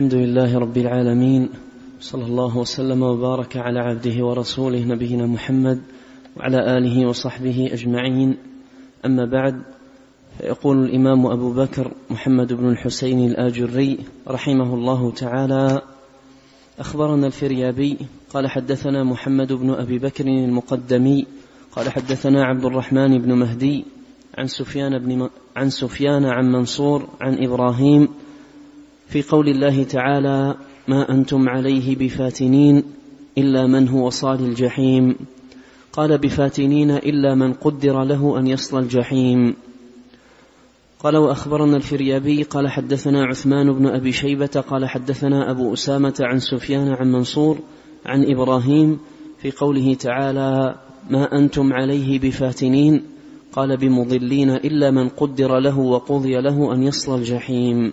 الحمد لله رب العالمين صلى الله وسلم وبارك على عبده ورسوله نبينا محمد وعلى آله وصحبه أجمعين. أما بعد فيقول الإمام أبو بكر محمد بن الحسين الآجري رحمه الله تعالى أخبرنا الفريابي قال حدثنا محمد بن أبي بكر المقدمي قال حدثنا عبد الرحمن بن مهدي عن سفيان بن عن سفيان عن منصور عن إبراهيم في قول الله تعالى ما أنتم عليه بفاتنين إلا من هو صال الجحيم. قال بفاتنين إلا من قدر له أن يصل الجحيم. قال وأخبرنا الفريابي قال حدثنا عثمان بن أبي شيبة قال حدثنا أبو أسامة عن سفيان عن منصور عن إبراهيم في قوله تعالى ما أنتم عليه بفاتنين قال بمضلين إلا من قدر له وقضي له أن يصل الجحيم.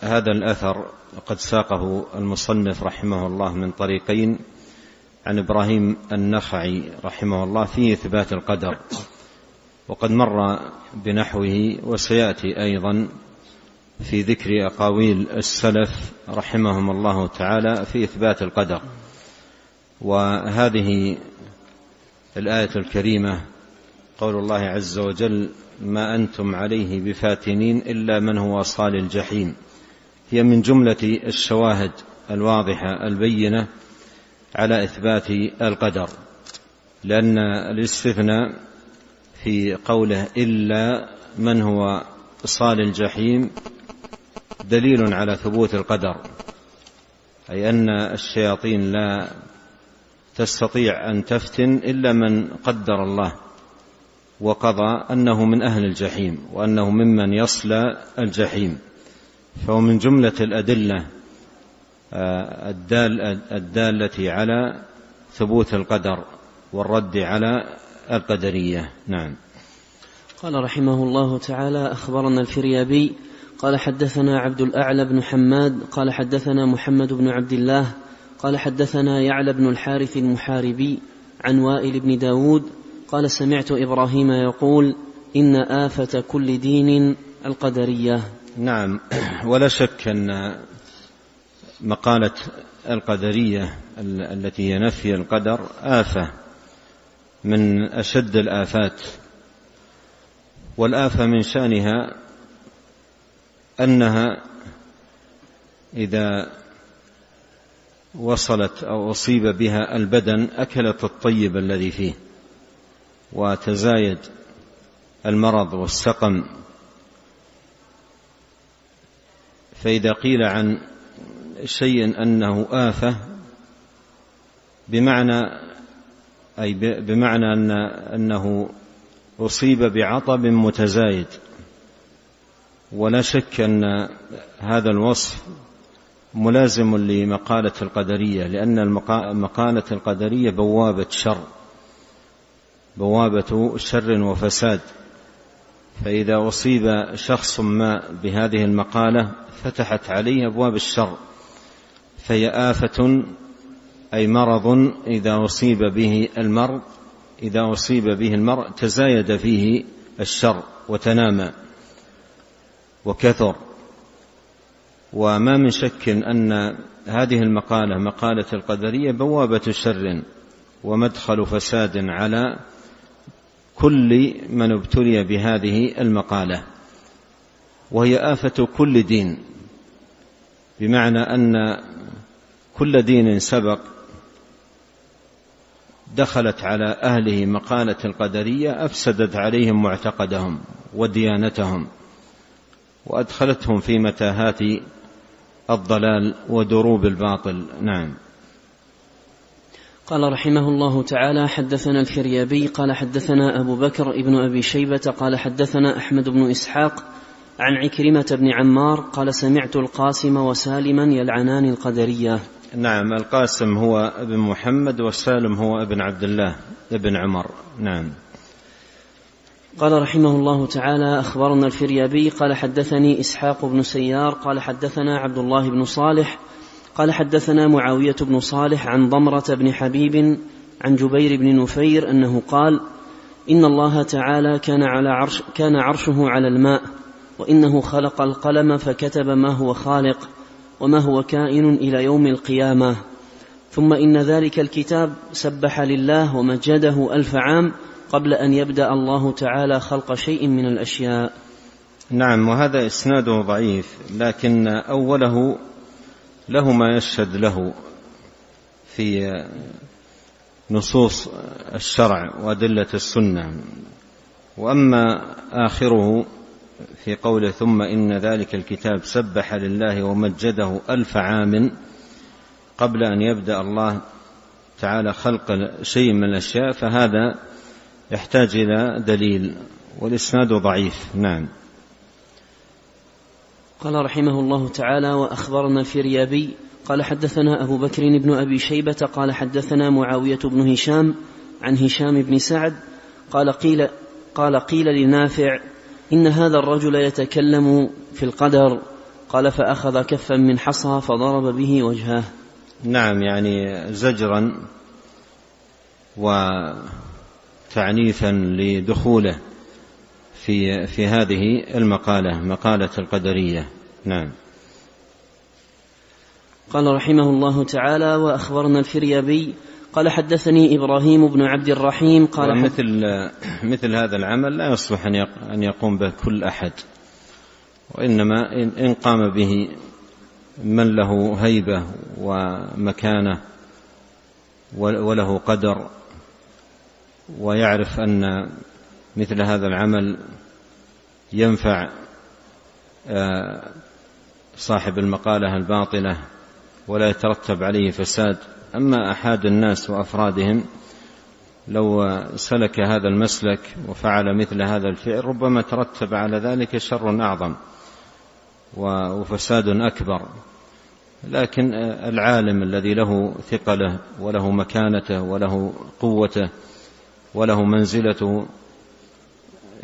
هذا الأثر قد ساقه المصنف رحمه الله من طريقين. عن إبراهيم النخعي رحمه الله في إثبات القدر. وقد مر بنحوه وسيأتي أيضا في ذكر أقاويل السلف رحمهم الله تعالى في إثبات القدر. وهذه الآية الكريمة قول الله عز وجل ما أنتم عليه بفاتنين إلا من هو صال الجحيم هي من جملة الشواهد الواضحة البينة على إثبات القدر لأن الاستثناء في قوله إلا من هو صال الجحيم دليل على ثبوت القدر أي أن الشياطين لا تستطيع أن تفتن إلا من قدر الله وقضى أنه من أهل الجحيم وأنه ممن يصلى الجحيم. فهو من جملة الأدلة آه، الدال الدالة على ثبوت القدر والرد على القدرية. نعم. قال رحمه الله تعالى أخبرنا الفريابي قال حدثنا عبد الأعلى بن حماد قال حدثنا محمد بن عبد الله قال حدثنا يعلى بن الحارث المحاربي عن وائل بن داود قال سمعت إبراهيم يقول إن آفة كل دين القدرية. نعم. ولا شك أن مقالة القدرية التي هي نفي القدر آفة من أشد الآفات. والآفة من شأنها أنها إذا وصلت أو أصيب بها البدن أكلت الطيب الذي فيه وتزايد المرض والسقم. فإذا قيل عن شيء أنه آفة بمعنى أي بمعنى أن أنه أصيب بعطب متزايد. ولا شك أن هذا الوصف ملازم لمقالة القدرية لأن مقالة القدرية بوابة شر بوابة شر وفساد. فإذا أصيب شخص ما بهذه المقالة فتحت عليه أبواب الشر فهي آفة أي مرض إذا أصيب به المرء إذا أصيب به المرء تزايد فيه الشر وتنامى وكثر. وما من شك أن هذه المقالة مقالة القدرية بوابة شر ومدخل فساد على كل من ابتلي بهذه المقالة وهي آفة كل دين بمعنى أن كل دين سبق دخلت على أهله مقالة القدرية أفسدت عليهم معتقدهم وديانتهم وأدخلتهم في متاهات الضلال ودروب الباطل. نعم. قال رحمه الله تعالى حدثنا الفريابي قال حدثنا أبو بكر ابن أبي شيبة قال حدثنا أحمد بن إسحاق عن عكرمة بن عمار قال سمعت القاسم وسالما يلعنان القدرية. نعم القاسم هو ابن محمد وسالم هو ابن عبد الله ابن عمر. نعم. قال رحمه الله تعالى أخبرنا الفريابي قال حدثني إسحاق بن سيار قال حدثنا عبد الله بن صالح قال حدثنا معاوية بن صالح عن ضمرة بن حبيب عن جبير بن نفير أنه قال إن الله تعالى كان على عرش كان عرشه على الماء وإنه خلق القلم فكتب ما هو خالق وما هو كائن إلى يوم القيامة. ثم إن ذلك الكتاب سبح لله ومجده ألف عام قبل أن يبدأ الله تعالى خلق شيء من الأشياء. نعم وهذا إسناده ضعيف لكن أوله له ما يشهد له في نصوص الشرع وأدلة السنة. وأما آخره في قوله ثم إن ذلك الكتاب سبح لله ومجده ألف عام قبل أن يبدأ الله تعالى خلق شيء من الأشياء فهذا يحتاج إلى دليل والإسناد ضعيف. نعم. قال رحمه الله تعالى وأخبرنا الفريابي قال حدثنا أبو بكر بن أبي شيبة قال حدثنا معاوية بن هشام عن هشام بن سعد قال قيل قال قيل لنافع إن هذا الرجل يتكلم في القدر قال فأخذ كفا من حصى فضرب به وجهه. نعم يعني زجرا وتعنيفا لدخوله. في في هذه المقالة مقالة القدرية. نعم. قال رحمه الله تعالى وأخبرنا الفريابي قال حدثني إبراهيم بن عبد الرحيم قال مثل مثل هذا العمل لا يصلح أن يقوم به كل أحد. وإنما إن قام به من له هيبة ومكانة وله قدر. ويعرف أن مثل هذا العمل ينفع آه، صاحب المقالة الباطلة ولا يترتب عليه فساد. أما أحد الناس وأفرادهم لو سلك هذا المسلك وفعل مثل هذا الفعل ربما ترتب على ذلك شر أعظم وفساد أكبر. لكن العالم الذي له ثقله وله مكانته وله قوته وله منزلته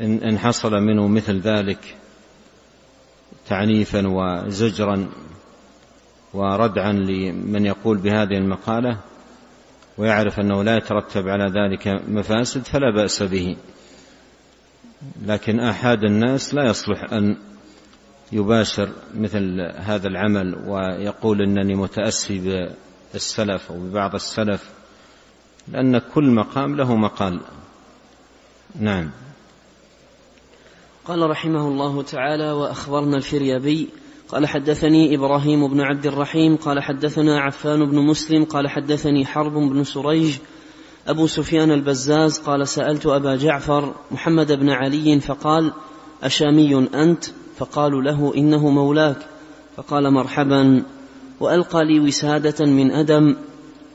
إن حصل منه مثل ذلك تعنيفا وزجرا وردعا لمن يقول بهذه المقالة ويعرف أنه لا يترتب على ذلك مفاسد فلا بأس به. لكن آحاد الناس لا يصلح أن يباشر مثل هذا العمل ويقول إنني متأسي بالسلف أو ببعض السلف لأن كل مقام له مقال. نعم. قال رحمه الله تعالى وأخبرنا الفريابي قال حدثني إبراهيم بن عبد الرحيم قال حدثنا عفان بن مسلم قال حدثني حرب بن سريج أبو سفيان البزاز قال سألت أبا جعفر محمد بن علي فقال أشامي أنت؟ فقالوا له إنه مولاك. فقال مرحبا. وألقى لي وسادة من أدم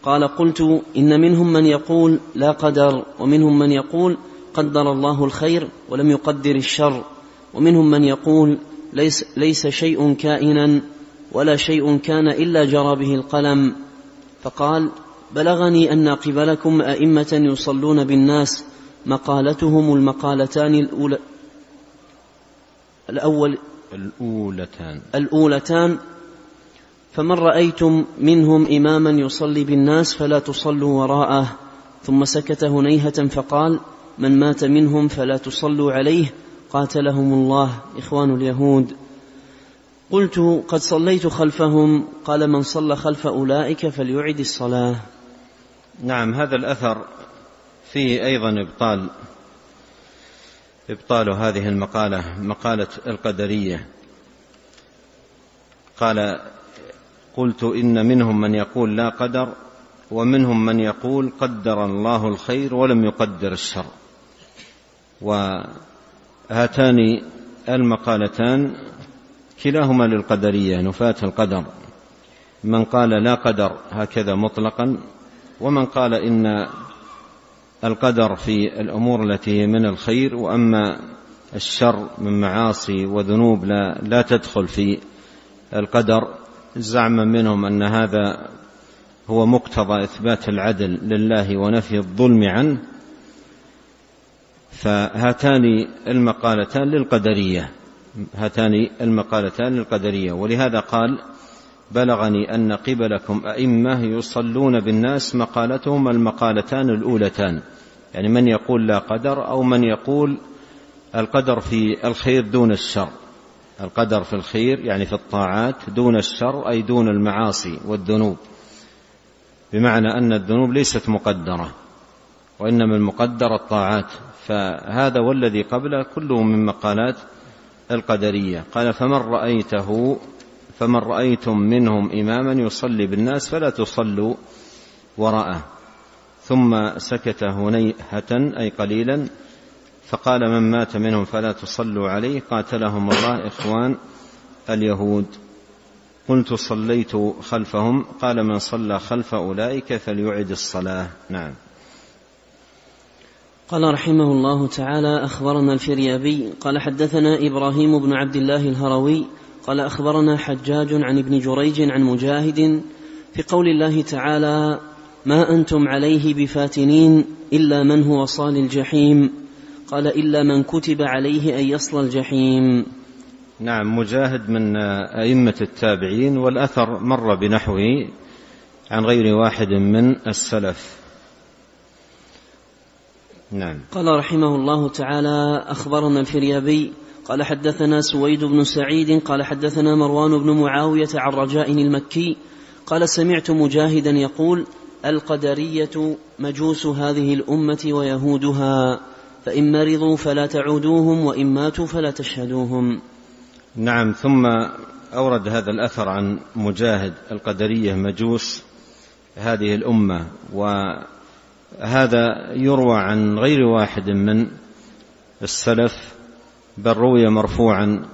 قال قلت إن منهم من يقول لا قدر ومنهم من يقول قدر الله الخير ولم يقدر الشر. ومنهم من يقول ليس, ليس شيء كائنا ولا شيء كان إلا جرى به القلم. فقال بلغني أن قبلكم أئمة يصلون بالناس مقالتهم المقالتان الأولى الأول الأولتان. الأولتان. فمن رأيتم منهم إماما يصلي بالناس فلا تصلوا وراءه. ثم سكت هنيهة فقال من مات منهم فلا تصلوا عليه قاتلهم الله إخوان اليهود. قلت قد صليت خلفهم قال من صلى خلف أولئك فليعد الصلاة. نعم هذا الأثر فيه أيضا إبطال إبطال هذه المقالة مقالة القدرية. قال قلت إن منهم من يقول لا قدر ومنهم من يقول قدر الله الخير ولم يقدر الشر. وهاتان المقالتان كلاهما للقدرية نفاة القدر. من قال لا قدر هكذا مطلقا ومن قال إن القدر في الأمور التي من الخير وأما الشر من معاصي وذنوب لا, لا تدخل في القدر. زعما منهم أن هذا هو مقتضى إثبات العدل لله ونفي الظلم عنه. فهاتان المقالتان للقدرية. هاتان المقالتان للقدرية. ولهذا قال بلغني أن قبلكم أئمة يصلون بالناس مقالتهم المقالتان الأولتان. يعني من يقول لا قدر أو من يقول القدر في الخير دون الشر. القدر في الخير يعني في الطاعات دون الشر أي دون المعاصي والذنوب. بمعنى أن الذنوب ليست مقدرة وإنما المقدر الطاعات. فهذا والذي قبله كله من مقالات القدرية. قال فمن رأيته فمن رأيتم منهم إماما يصلي بالناس فلا تصلوا وراءه. ثم سكت هنيهة أي قليلا فقال من مات منهم فلا تصلوا عليه قاتلهم الله إخوان اليهود. قلت صليت خلفهم. قال من صلى خلف أولئك فليعد الصلاة. نعم. قال رحمه الله تعالى أخبرنا الفريابي قال حدثنا إبراهيم بن عبد الله الهروي قال أخبرنا حجاج عن ابن جريج عن مجاهد في قول الله تعالى ما أنتم عليه بفاتنين إلا من هو صال الجحيم. قال إلا من كتب عليه أن يصل الجحيم. نعم مجاهد من أئمة التابعين والأثر مر بنحوه عن غير واحد من السلف. نعم. قال رحمه الله تعالى أخبرنا الفريابي قال حدثنا سويد بن سعيد قال حدثنا مروان بن معاوية عن رجاء المكي قال سمعت مجاهدا يقول القدرية مجوس هذه الأمة ويهودها فإن مرضوا فلا تعودوهم وإن ماتوا فلا تشهدوهم. نعم ثم أورد هذا الأثر عن مجاهد القدرية مجوس هذه الأمة وهذا يروى عن غير واحد من السلف بل روي مرفوعا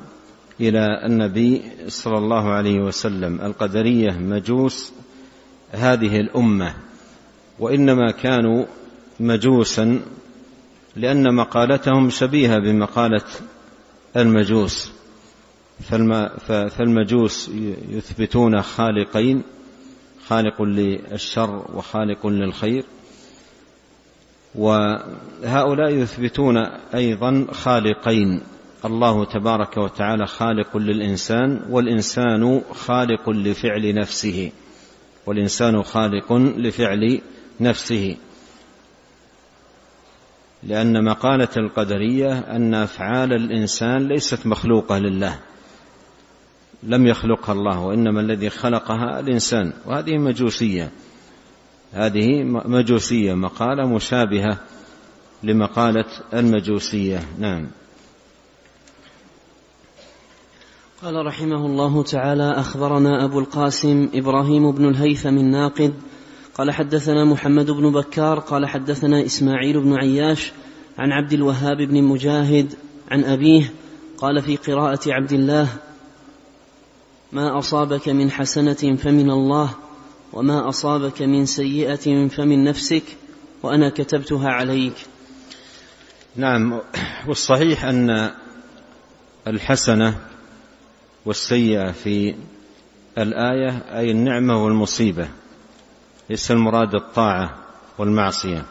إلى النبي صلى الله عليه وسلم القدرية مجوس هذه الأمة وإنما كانوا مجوسا لأن مقالتهم شبيهة بمقالة المجوس. فالمجوس يثبتون خالقين خالق للشر وخالق للخير. وهؤلاء يثبتون أيضا خالقين. الله تبارك وتعالى خالق للإنسان والإنسان خالق لفعل نفسه. والإنسان خالق لفعل نفسه. لأن مقالة القدرية أن أفعال الإنسان ليست مخلوقة لله. لم يخلقها الله وإنما الذي خلقها الإنسان. وهذه مجوسية. هذه مجوسية مقالة مشابهة لمقالة المجوسية. نعم. قال رحمه الله تعالى أخبرنا أبو القاسم إبراهيم بن الهيثم الناقد قال حدثنا محمد بن بكار قال حدثنا إسماعيل بن عياش عن عبد الوهاب بن مجاهد عن أبيه قال في قراءة عبد الله ما أصابك من حسنة فمن الله؟ وما أصابك من سيئة فمن نفسك وأنا كتبتها عليك. نعم والصحيح أن الحسنة والسيئة في الآية أي النعمة والمصيبة ليس المراد الطاعة والمعصية.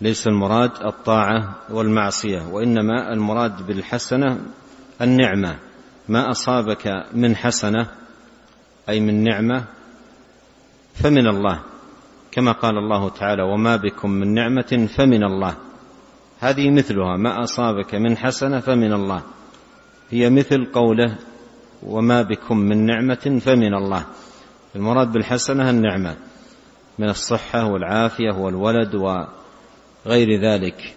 ليس المراد الطاعة والمعصية وإنما المراد بالحسنة النعمة. ما أصابك من حسنة أي من نعمة فمن الله كما قال الله تعالى وما بكم من نعمة فمن الله. هذه مثلها ما أصابك من حسنة فمن الله. هي مثل قوله وما بكم من نعمة فمن الله. المراد بالحسنة النعمة من الصحة والعافية والولد وغير ذلك.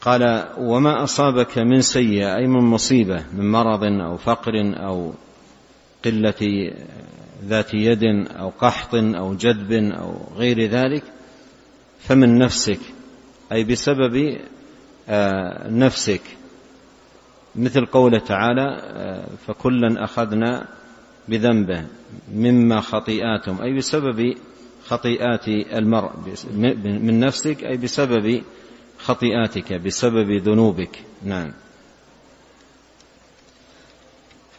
قال وما أصابك من سيئة أي من مصيبة من مرض أو فقر أو قلة ذات يد أو قحط أو جدب أو غير ذلك فمن نفسك أي بسبب آه، نفسك. مثل قوله تعالى آه، فكلا أخذنا بذنبه مما خطيئاتهم أي بسبب خطيئات المرء من نفسك أي بسبب خطيئاتك بسبب ذنوبك. نعم.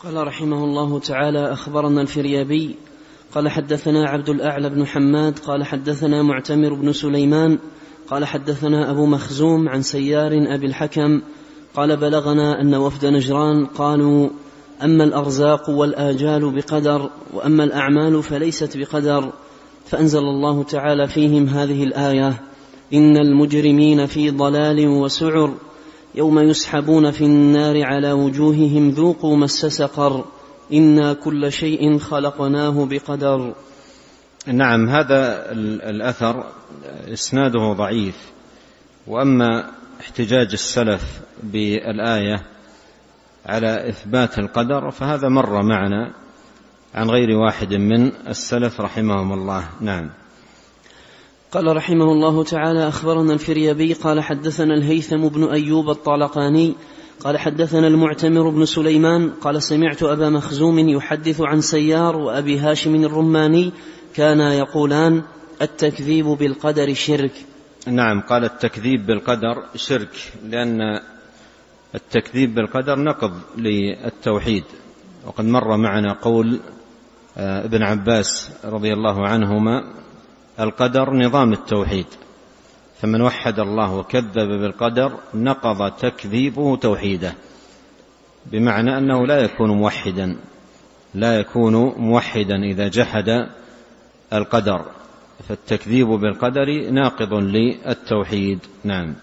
قال رحمه الله تعالى أخبرنا الفريابي قال حدثنا عبد الأعلى بن حماد قال حدثنا معتمر بن سليمان قال حدثنا أبو مخزوم عن سيار أبي الحكم قال بلغنا أن وفد نجران قالوا أما الأرزاق والآجال بقدر وأما الأعمال فليست بقدر فأنزل الله تعالى فيهم هذه الآية إن المجرمين في ضلال وسعر يوم يسحبون في النار على وجوههم ذوقوا مس سقر. إنا كل شيء خلقناه بقدر. نعم هذا الأثر إسناده ضعيف. وأما احتجاج السلف بالآية على إثبات القدر فهذا مر معنا عن غير واحد من السلف رحمهم الله. نعم. قال رحمه الله تعالى أخبرنا الفريابي قال حدثنا الهيثم بن أيوب الطالقاني قال حدثنا المعتمر بن سليمان قال سمعت أبا مخزوم يحدث عن سيار وأبي هاشم الرماني كانا يقولان التكذيب بالقدر شرك. نعم قال التكذيب بالقدر شرك لأن التكذيب بالقدر نقض للتوحيد. وقد مر معنا قول آه، ابن عباس رضي الله عنهما القدر نظام التوحيد. فمن وحد الله وكذب بالقدر نقض تكذيبه توحيده. بمعنى أنه لا يكون موحدا لا يكون موحدا إذا جحد القدر. فالتكذيب بالقدر ناقض للتوحيد. نعم.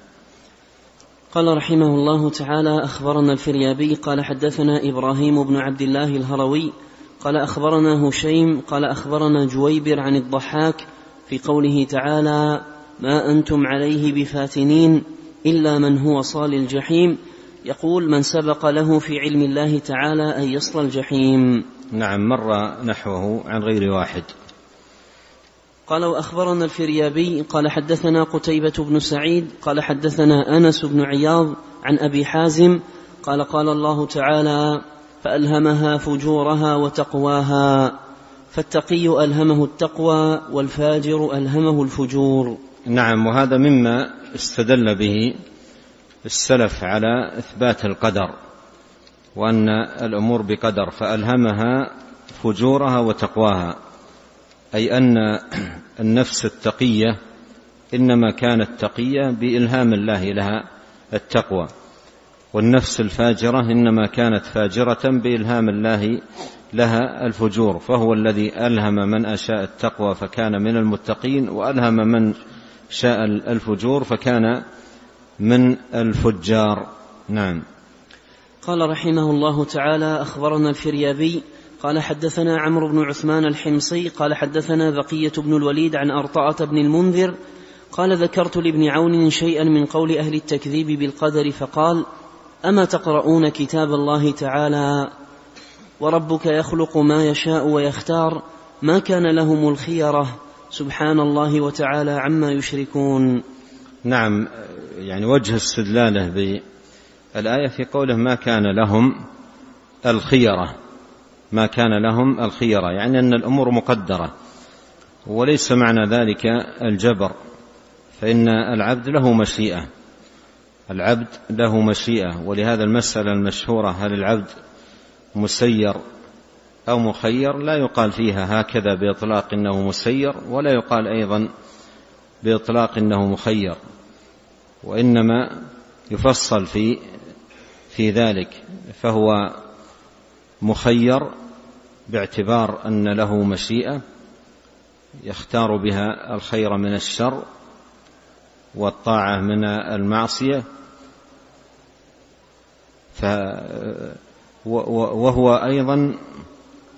قال رحمه الله تعالى أخبرنا الفريابي قال حدثنا إبراهيم بن عبد الله الهروي قال أخبرنا هشيم قال أخبرنا جويبر عن الضحاك في قوله تعالى ما أنتم عليه بفاتنين إلا من هو صال الجحيم. يقول من سبق له في علم الله تعالى أن يصل الجحيم. نعم مر نحوه عن غير واحد. قال وأخبرنا الفريابي قال حدثنا قتيبة بن سعيد قال حدثنا أنس بن عياض عن أبي حازم قال قال الله تعالى فألهمها فجورها وتقواها. فالتقي ألهمه التقوى والفاجر ألهمه الفجور. نعم وهذا مما استدل به السلف على إثبات القدر وأن الأمور بقدر فألهمها فجورها وتقواها أي أن النفس التقية إنما كانت تقية بإلهام الله لها التقوى. والنفس الفاجرة إنما كانت فاجرة بإلهام الله لها الفجور فهو الذي ألهم من أشاء التقوى فكان من المتقين وألهم من شاء الفجور فكان من الفجار. نعم. قال رحمه الله تعالى أخبرنا الفريابي قال حدثنا عمرو بن عثمان الحمصي قال حدثنا بقية بن الوليد عن أرطعة بن المنذر قال ذكرت لابن عون شيئا من قول أهل التكذيب بالقدر فقال أما تقرؤون كتاب الله تعالى وربك يخلق ما يشاء ويختار ما كان لهم الخيرة سبحان الله وتعالى عما يشركون. نعم يعني وجه استدلاله بالآية في قوله ما كان لهم الخيرة ما كان لهم الخيرة يعني أن الأمور مقدرة وليس معنى ذلك الجبر فإن العبد له مشيئة. العبد له مشيئة ولهذا المسألة المشهورة هل العبد مسير أو مخير؟ لا يقال فيها هكذا بإطلاق أنه مسير ولا يقال أيضا بإطلاق أنه مخير وإنما يفصل في في ذلك فهو مخير باعتبار أن له مشيئة يختار بها الخير من الشر والطاعة من المعصية ف وهو أيضا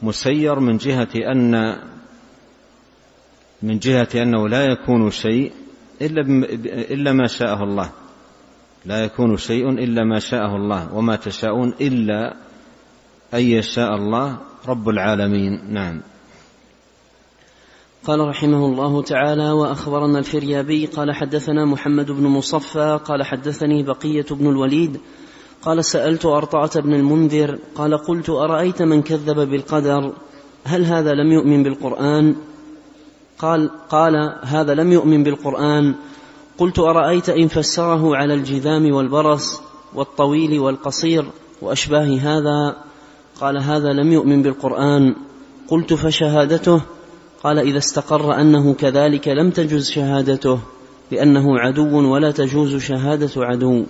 مسير من جهة ان من جهة أنه لا يكون شيء إلا إلا ما شاءه الله. لا يكون شيء إلا ما شاءه الله وما تشاءون إلا أن يشاء الله رب العالمين. نعم. قال رحمه الله تعالى وأخبرنا الفريابي قال حدثنا محمد بن مصفى قال حدثني بقية بن الوليد قال سألت أرطعة بن المنذر قال قلت أرأيت من كذب بالقدر؟ هل هذا لم يؤمن بالقرآن؟ قال قال هذا لم يؤمن بالقرآن. قلت أرأيت إن فسره على الجذام والبرص والطويل والقصير وأشباه هذا؟ قال هذا لم يؤمن بالقرآن. قلت فشهادته قال إذا استقر أنه كذلك لم تجز شهادته لأنه عدو ولا تجوز شهادة عدو.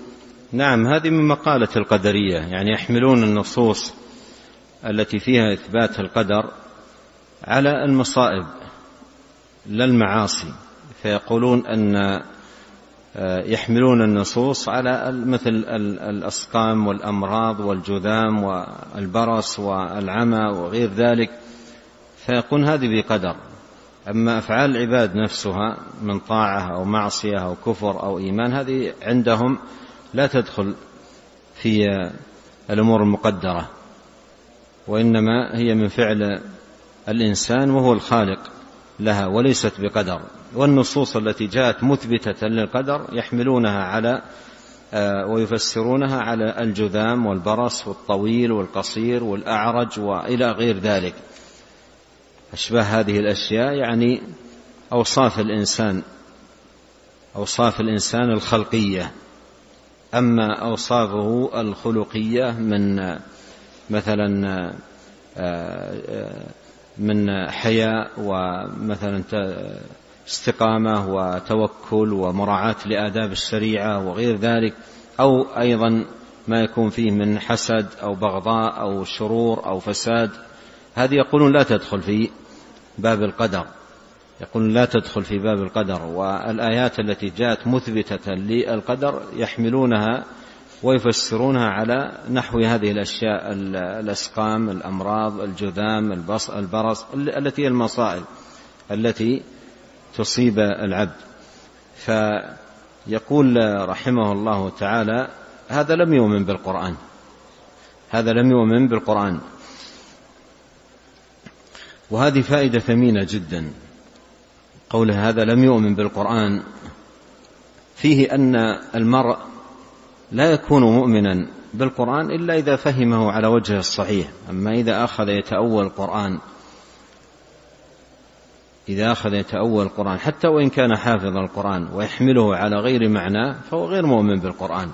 نعم هذه من مقالة القدرية. يعني يحملون النصوص التي فيها إثبات القدر على المصائب لا المعاصي. فيقولون أن آه، يحملون النصوص على مثل الأسقام والأمراض والجذام والبرص والعمى وغير ذلك. فيكون هذه بقدر. أما أفعال العباد نفسها من طاعة أو معصية أو كفر أو إيمان هذه عندهم لا تدخل في الأمور المقدرة وإنما هي من فعل الإنسان وهو الخالق لها وليست بقدر. والنصوص التي جاءت مثبتة للقدر يحملونها على آه، ويفسرونها على الجذام والبرص والطويل والقصير والأعرج وإلى غير ذلك. أشباه هذه الأشياء يعني أوصاف الإنسان أوصاف الإنسان الخلقية. أما أوصافه الخلقية من مثلا آه، من حياء ومثلا استقامة وتوكل ومراعاة لآداب الشريعة وغير ذلك أو أيضا ما يكون فيه من حسد أو بغضاء أو شرور أو فساد هذه يقولون لا تدخل في باب القدر. يقول لا تدخل في باب القدر والآيات التي جاءت مثبتة للقدر يحملونها ويفسرونها على نحو هذه الأشياء الأسقام الأمراض الجذام البرص التي هي المصائب التي تصيب العبد. فيقول رحمه الله تعالى هذا لم يؤمن بالقرآن. هذا لم يؤمن بالقرآن. وهذه فائدة ثمينة جدا. قوله هذا لم يؤمن بالقرآن. فيه أن المرء لا يكون مؤمنا بالقرآن إلا إذا فهمه على وجهه الصحيح. أما إذا أخذ يتأول القرآن إذا أخذ يتأول القرآن حتى وإن كان حافظ القرآن ويحمله على غير معناه فهو غير مؤمن بالقرآن.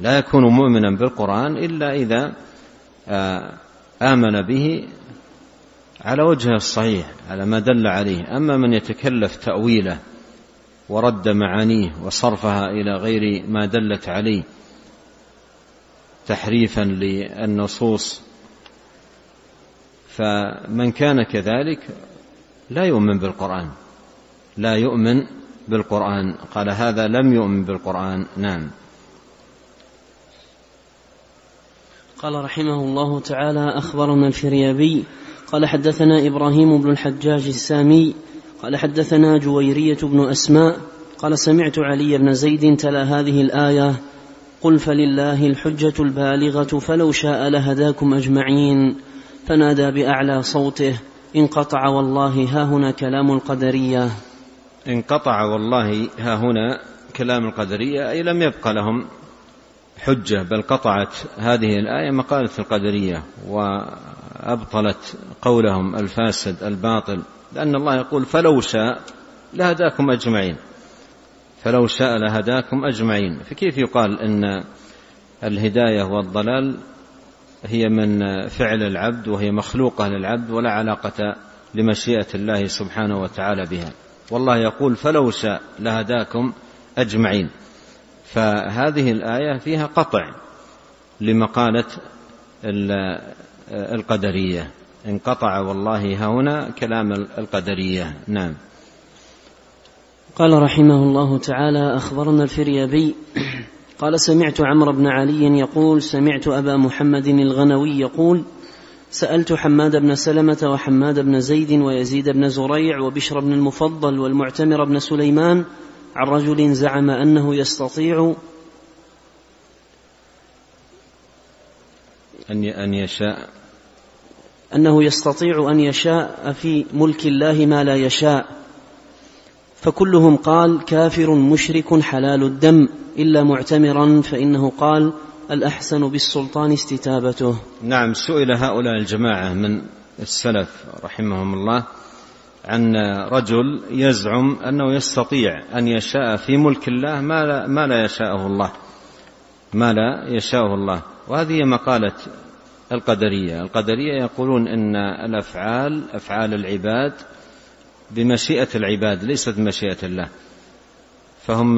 لا يكون مؤمنا بالقرآن إلا إذا آه، آمن به على وجهه الصحيح على ما دل عليه. أما من يتكلف تأويله ورد معانيه وصرفها إلى غير ما دلت عليه تحريفا للنصوص فمن كان كذلك لا يؤمن بالقرآن. لا يؤمن بالقرآن. قال هذا لم يؤمن بالقرآن. نعم. قال رحمه الله تعالى أخبرنا الفريابي قال حدثنا إبراهيم بن الحجاج السامي قال حدثنا جويرية بن أسماء قال سمعت علي بن زيد تلا هذه الآية قل فلله الحجة البالغة فلو شاء لهداكم أجمعين فنادى بأعلى صوته انقطع والله ها هنا كلام القدرية. انقطع والله ها هنا كلام القدرية أي لم يبق لهم حجة بل قطعت هذه الآية مقالة القدرية وأبطلت قولهم الفاسد الباطل لأن الله يقول فلو شاء لهداكم أجمعين. فلو شاء لهداكم أجمعين. فكيف يقال إن الهداية والضلال هي من فعل العبد وهي مخلوقة للعبد ولا علاقة لمشيئة الله سبحانه وتعالى بها؟ والله يقول فلو شاء لهداكم أجمعين. فهذه الآية فيها قطع لمقالة القدرية. انقطع والله هنا كلام القدرية. نعم. قال رحمه الله تعالى أخبرنا الفريابي قال سمعت عمرو بن علي يقول سمعت أبا محمد الغنوي يقول سألت حماد بن سلمة وحماد بن زيد ويزيد بن زريع وبشر بن المفضل والمعتمر بن سليمان عن رجل زعم أنه يستطيع أن أن يشاء. أنه يستطيع أن يشاء في ملك الله ما لا يشاء. فكلهم قال كافر مشرك حلال الدم إلا معتمرا فإنه قال الأحسن بالسلطان استتابته. نعم سئل هؤلاء الجماعة من السلف رحمهم الله عن رجل يزعم أنه يستطيع أن يشاء في ملك الله ما لا, ما لا يشاءه الله. ما لا يشاءه الله. وهذه مقالة القدرية. القدرية يقولون أن الأفعال أفعال العباد بمشيئة العباد ليست بمشيئة الله. فهم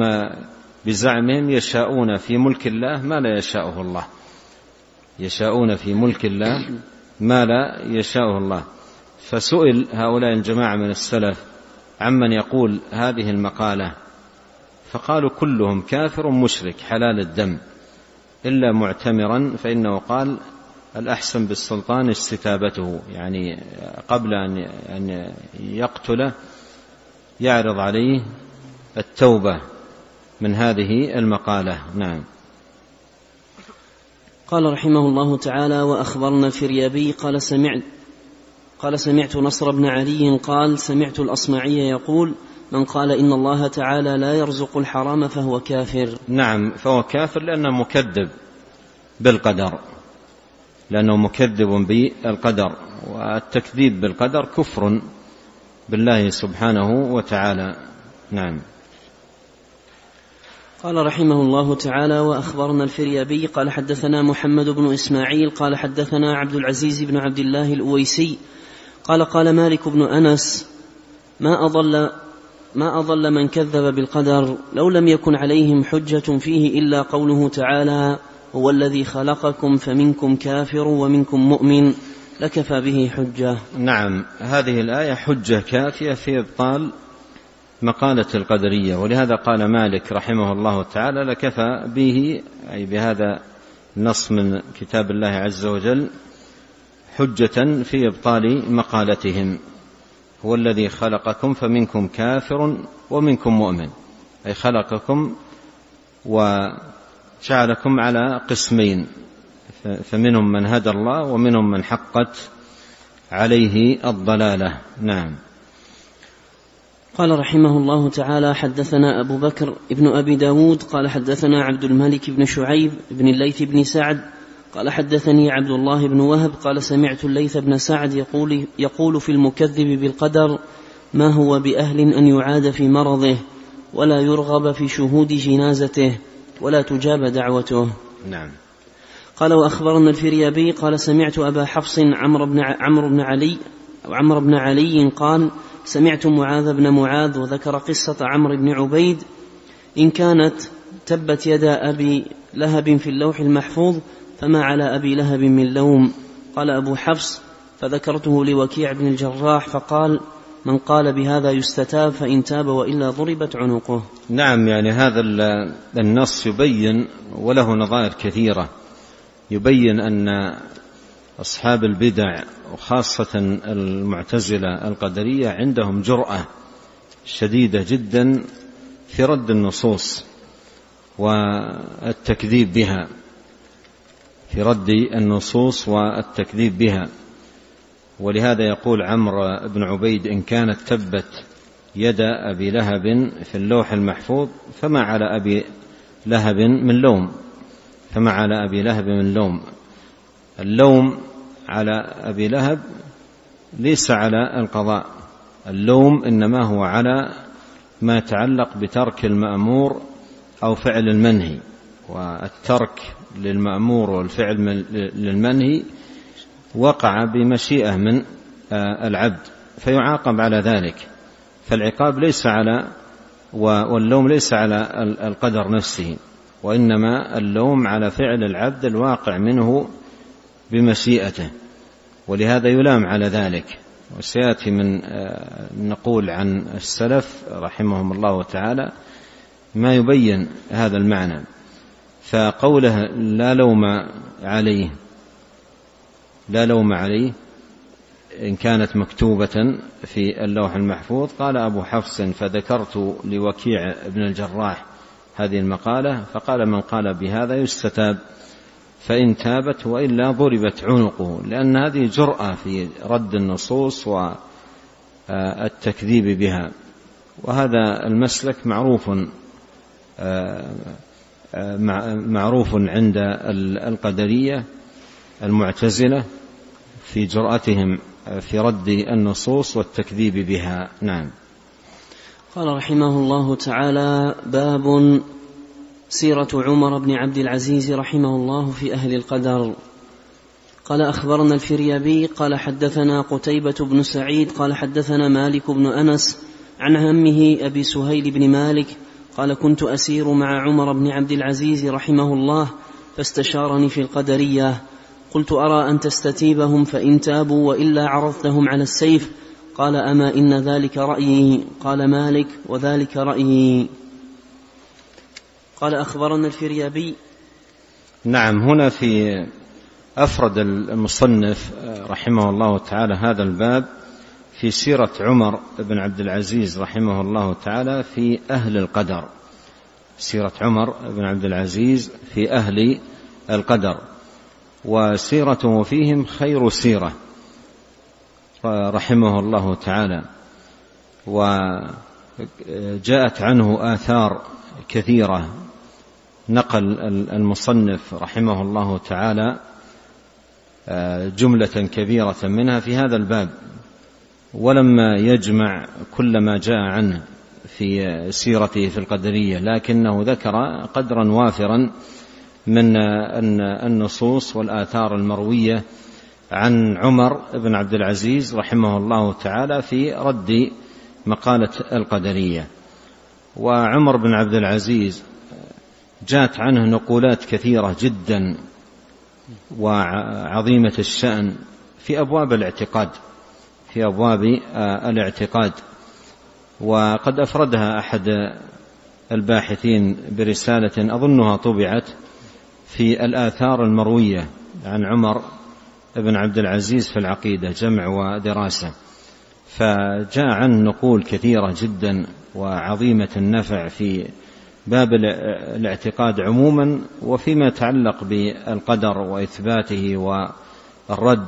بزعمهم يشاءون في ملك الله ما لا يشاءه الله. يشاءون في ملك الله ما لا يشاءه الله. فسئل هؤلاء الجماعة من السلف عمن يقول هذه المقالة. فقالوا كلهم كافر مشرك حلال الدم. إلا معتمرا فإنه قال الأحسن بالسلطان استتابته يعني قبل أن يقتله يعرض عليه التوبة من هذه المقالة. نعم. قال رحمه الله تعالى وأخبرنا الفريابي قال سمعت قال سمعت نصر بن علي قال سمعت الأصمعي يقول من قال إن الله تعالى لا يرزق الحرام فهو كافر. نعم فهو كافر لأنه مكذب بالقدر. لأنه مكذب بالقدر والتكذيب بالقدر كفر بالله سبحانه وتعالى. نعم. قال رحمه الله تعالى وأخبرنا الفريابي قال حدثنا محمد بن إسماعيل قال حدثنا عبد العزيز بن عبد الله الأويسي قال قال مالك بن أنس ما أضل ما أضل من كذب بالقدر لو لم يكن عليهم حجة فيه إلا قوله تعالى هو الذي خلقكم فمنكم كافر ومنكم مؤمن لكفى به حجة. نعم هذه الآية حجة كافية في إبطال مقالة القدرية ولهذا قال مالك رحمه الله تعالى لكفى به أي بهذا النص من كتاب الله عز وجل حجة في إبطال مقالتهم هو الذي خلقكم فمنكم كافر ومنكم مؤمن أي خلقكم وجعلكم على قسمين. فمنهم من هدى الله ومنهم من حقت عليه الضلاله. نعم. قال رحمه الله تعالى حدثنا أبو بكر ابن أبي داود قال حدثنا عبد الملك بن شعيب بن الليث بن سعد قال حدثني عبد الله بن وهب قال سمعت الليث بن سعد يقول, يقول في المكذب بالقدر ما هو بأهل أن يعاد في مرضه ولا يرغب في شهود جنازته؟ ولا تجاب دعوته نعم. قال وأخبرنا الفريابي قال سمعت أبا حفص عمرو بن عمرو بن علي أو عمرو بن علي قال سمعت معاذ بن معاذ وذكر قصة عمرو بن عبيد. إن كانت تبت يدا أبي لهب في اللوح المحفوظ فما على أبي لهب من لوم. قال أبو حفص فذكرته لوكيع بن الجراح فقال من قال بهذا يستتاب فإن تاب وإلا ضربت عنقه. نعم يعني هذا النص يبين وله نظائر كثيرة. يبين أن أصحاب البدع وخاصة المعتزلة القدرية عندهم جرأة شديدة جدا في رد النصوص والتكذيب بها في رد النصوص والتكذيب بها. ولهذا يقول عمرو بن عبيد إن كانت تبت يد أبي لهب في اللوح المحفوظ فما على أبي لهب من لوم فما على أبي لهب من لوم. اللوم على أبي لهب ليس على القضاء اللوم إنما هو على ما يتعلق بترك المأمور أو فعل المنهي والترك للمأمور والفعل للمنهي وقع بمشيئة من آه، العبد فيعاقب على ذلك. فالعقاب ليس على واللوم ليس على القدر نفسه وإنما اللوم على فعل العبد الواقع منه بمشيئته. ولهذا يلام على ذلك. وسيأتي من آه، نقول عن السلف رحمهم الله تعالى ما يبين هذا المعنى. فقوله لا لوم عليه لا لوم عليه إن كانت مكتوبة في اللوح المحفوظ. قال أبو حفص فذكرت لوكيع بن الجراح هذه المقالة فقال من قال بهذا يستتاب فإن تابت وإلا ضربت عنقه لأن هذه جرأة في رد النصوص والتكذيب بها. وهذا المسلك معروف معروف عند القدرية. المعتزلة في جرأتهم في رد النصوص والتكذيب بها. نعم. قال رحمه الله تعالى باب سيرة عمر بن عبد العزيز رحمه الله في أهل القدر. قال أخبرنا الفريابي قال حدثنا قتيبة بن سعيد قال حدثنا مالك بن أنس عن همه أبي سهيل بن مالك قال كنت أسير مع عمر بن عبد العزيز رحمه الله فاستشارني في القدرية. قلت أرى أن تستتيبهم فإن تابوا وإلا عرضتهم على السيف. قال أما إن ذلك رأيي؟ قال مالك وذلك رأيي. قال أخبرنا الفريابي. نعم هنا في أفرد المصنف رحمه الله تعالى هذا الباب في سيرة عمر بن عبد العزيز رحمه الله تعالى في أهل القدر. سيرة عمر بن عبد العزيز في أهل القدر. وسيرته فيهم خير سيرة. رحمه الله تعالى. وجاءت عنه آثار كثيرة. نقل المصنف رحمه الله تعالى جملة كبيرة منها في هذا الباب. ولما يجمع كل ما جاء عنه في سيرته في القدرية لكنه ذكر قدرا وافرا من النصوص والآثار المروية عن عمر بن عبد العزيز رحمه الله تعالى في رد مقالة القدرية. وعمر بن عبد العزيز جاءت عنه نقولات كثيرة جدا وعظيمة الشأن في أبواب الاعتقاد في أبواب الاعتقاد. وقد أفردها أحد الباحثين برسالة أظنها طبعت في الآثار المروية عن عمر بن عبد العزيز في العقيدة جمع ودراسة. فجاء عن نقول كثيرة جدا وعظيمة النفع في باب الاعتقاد عموما وفيما يتعلق بالقدر وإثباته والرد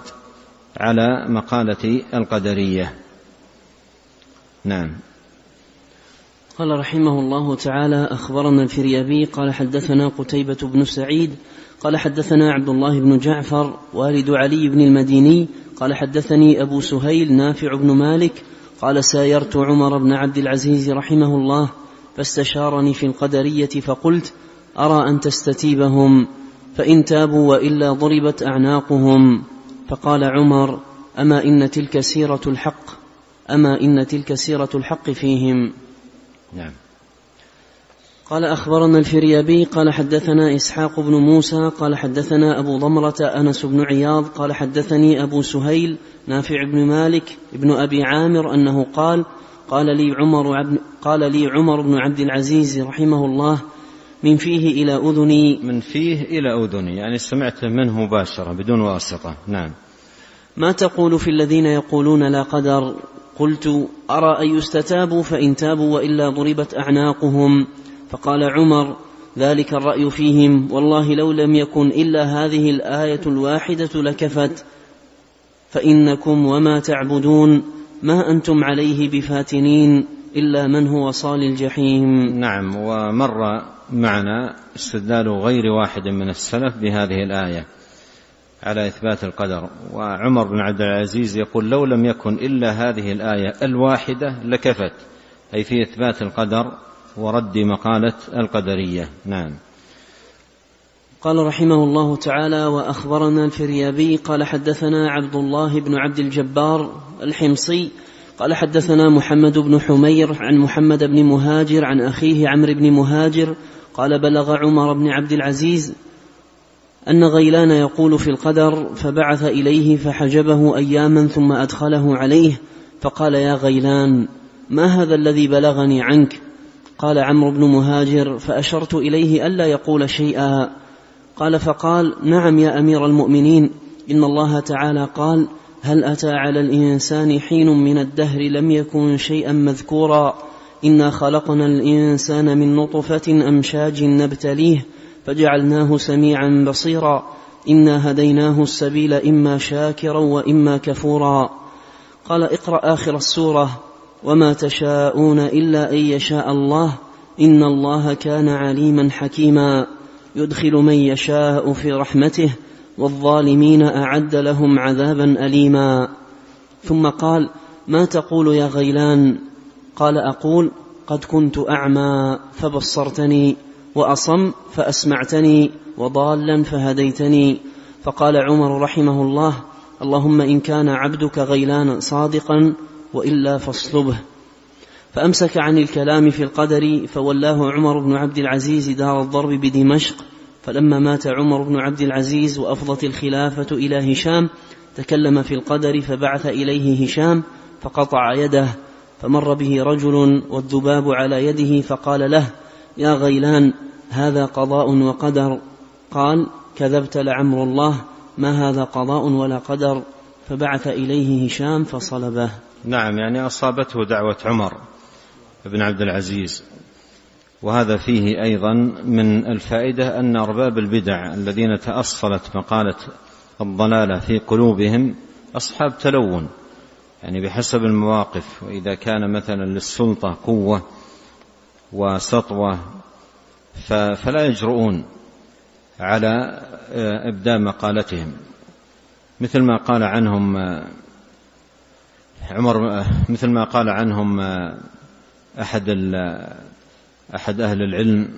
على مقالة القدرية. نعم. قال رحمه الله تعالى أخبرنا الفريابي قال حدثنا قتيبة بن سعيد قال حدثنا عبد الله بن جعفر والد علي بن المديني قال حدثني أبو سهيل نافع بن مالك قال سايرت عمر بن عبد العزيز رحمه الله فاستشارني في القدرية فقلت أرى أن تستتيبهم فإن تابوا وإلا ضربت أعناقهم. فقال عمر أما إن تلك سيرة الحق أما إن تلك سيرة الحق فيهم. نعم. قال أخبرنا الفريابي قال حدثنا إسحاق بن موسى قال حدثنا أبو ضمرة أنس بن عياض قال حدثني أبو سهيل نافع بن مالك ابن أبي عامر أنه قال قال لي عمر عبد قال لي عمر بن عبد العزيز رحمه الله من فيه إلى أذني. من فيه إلى أذني يعني سمعت منه مباشرة بدون واسطة. نعم. ما تقول في الذين يقولون لا قدر؟ قلت أرى أن يستتابوا فإن تابوا وإلا ضربت أعناقهم. فقال عمر ذلك الرأي فيهم. والله لو لم يكن إلا هذه الآية الواحدة لكفت. فإنكم وما تعبدون ما أنتم عليه بفاتنين إلا من هو صال الجحيم. نعم ومر معنا استدلال غير واحد من السلف بهذه الآية. على إثبات القدر. وعمر بن عبد العزيز يقول لو لم يكن إلا هذه الآية الواحدة لكفت أي في إثبات القدر ورد مقالة القدرية. نعم. قال رحمه الله تعالى وأخبرنا الفريابي قال حدثنا عبد الله بن عبد الجبار الحمصي قال حدثنا محمد بن حمير عن محمد بن مهاجر عن أخيه عمرو بن مهاجر قال بلغ عمر بن عبد العزيز أن غيلان يقول في القدر فبعث إليه فحجبه أياما ثم أدخله عليه فقال يا غيلان ما هذا الذي بلغني عنك؟ قال عمرو بن مهاجر فأشرت إليه ألا يقول شيئا. قال فقال نعم يا أمير المؤمنين إن الله تعالى قال هل أتى على الإنسان حين من الدهر لم يكن شيئا مذكورا؟ إنا خلقنا الإنسان من نطفة أمشاج نبتليه فجعلناه سميعا بصيرا. إنا هديناه السبيل إما شاكرا وإما كفورا. قال اقرأ آخر السورة. وما تشاءون إلا أن يشاء الله. إن الله كان عليما حكيما. يدخل من يشاء في رحمته. والظالمين أعد لهم عذابا اليما. ثم قال ما تقول يا غيلان؟ قال أقول قد كنت أعمى فبصرتني. وأصم فأسمعتني وضالا فهديتني. فقال عمر رحمه الله اللهم إن كان عبدك غيلان صادقا وإلا فاصلبه. فأمسك عن الكلام في القدر فولاه عمر بن عبد العزيز دار الضرب بدمشق. فلما مات عمر بن عبد العزيز وأفضت الخلافة إلى هشام تكلم في القدر فبعث إليه هشام فقطع يده فمر به رجل والذباب على يده فقال له يا غيلان هذا قضاء وقدر. قال كذبت لعمر الله ما هذا قضاء ولا قدر. فبعث إليه هشام فصلبه. نعم يعني أصابته دعوة عمر بن عبد العزيز. وهذا فيه أيضا من الفائدة أن أرباب البدع الذين تأصلت مقالة الضلالة في قلوبهم أصحاب تلون. يعني بحسب المواقف وإذا كان مثلا للسلطة قوة وسطوة فلا يجرؤون على إبداء مقالتهم. مثل ما قال عنهم عمر مثل ما قال عنهم أحد أحد أهل العلم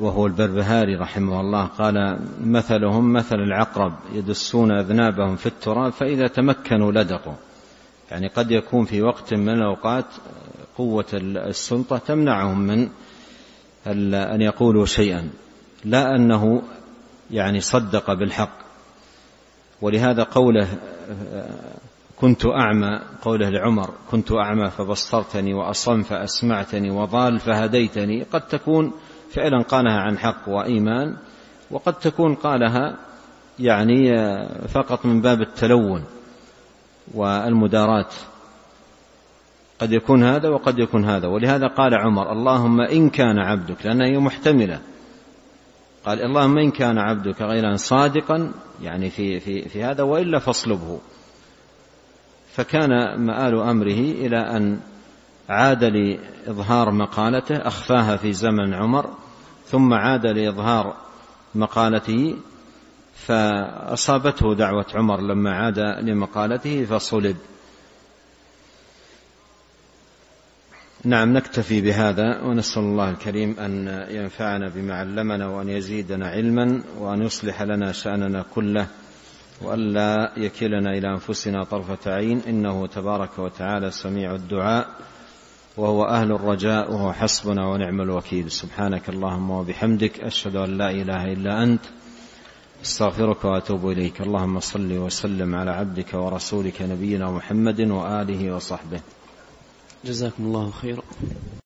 وهو البربهاري رحمه الله قال مثلهم مثل العقرب يدسون أذنابهم في التراب فإذا تمكنوا لدقوا يعني قد يكون في وقت من الأوقات قوة السلطة تمنعهم من أن يقولوا شيئا. لا أنه يعني صدق بالحق. ولهذا قوله كنت أعمى قوله لعمر كنت أعمى فبصرتني وأصم فأسمعتني وضال فهديتني قد تكون فعلا قالها عن حق وإيمان وقد تكون قالها يعني فقط من باب التلون. والمداراة قد يكون هذا وقد يكون هذا. ولهذا قال عمر اللهم إن كان عبدك لأنها هي محتملة. قال اللهم إن كان عبدك غيرا صادقا يعني في, في, في هذا وإلا فاصلبه. فكان مآل أمره إلى أن عاد لإظهار مقالته أخفاها في زمن عمر ثم عاد لإظهار مقالته فأصابته دعوة عمر لما عاد لمقالته فصلب. نعم نكتفي بهذا ونسأل الله الكريم أن ينفعنا بما علمنا وأن يزيدنا علما وأن يصلح لنا شأننا كله وألا يكلنا إلى أنفسنا طرفة عين. إنه تبارك وتعالى سميع الدعاء وهو أهل الرجاء وهو حسبنا ونعم الوكيل. سبحانك اللهم وبحمدك أشهد أن لا إله إلا أنت استغفرك وأتوب إليك. اللهم صل وسلم على عبدك ورسولك نبينا محمد وآله وصحبه. جزاكم الله خيرا.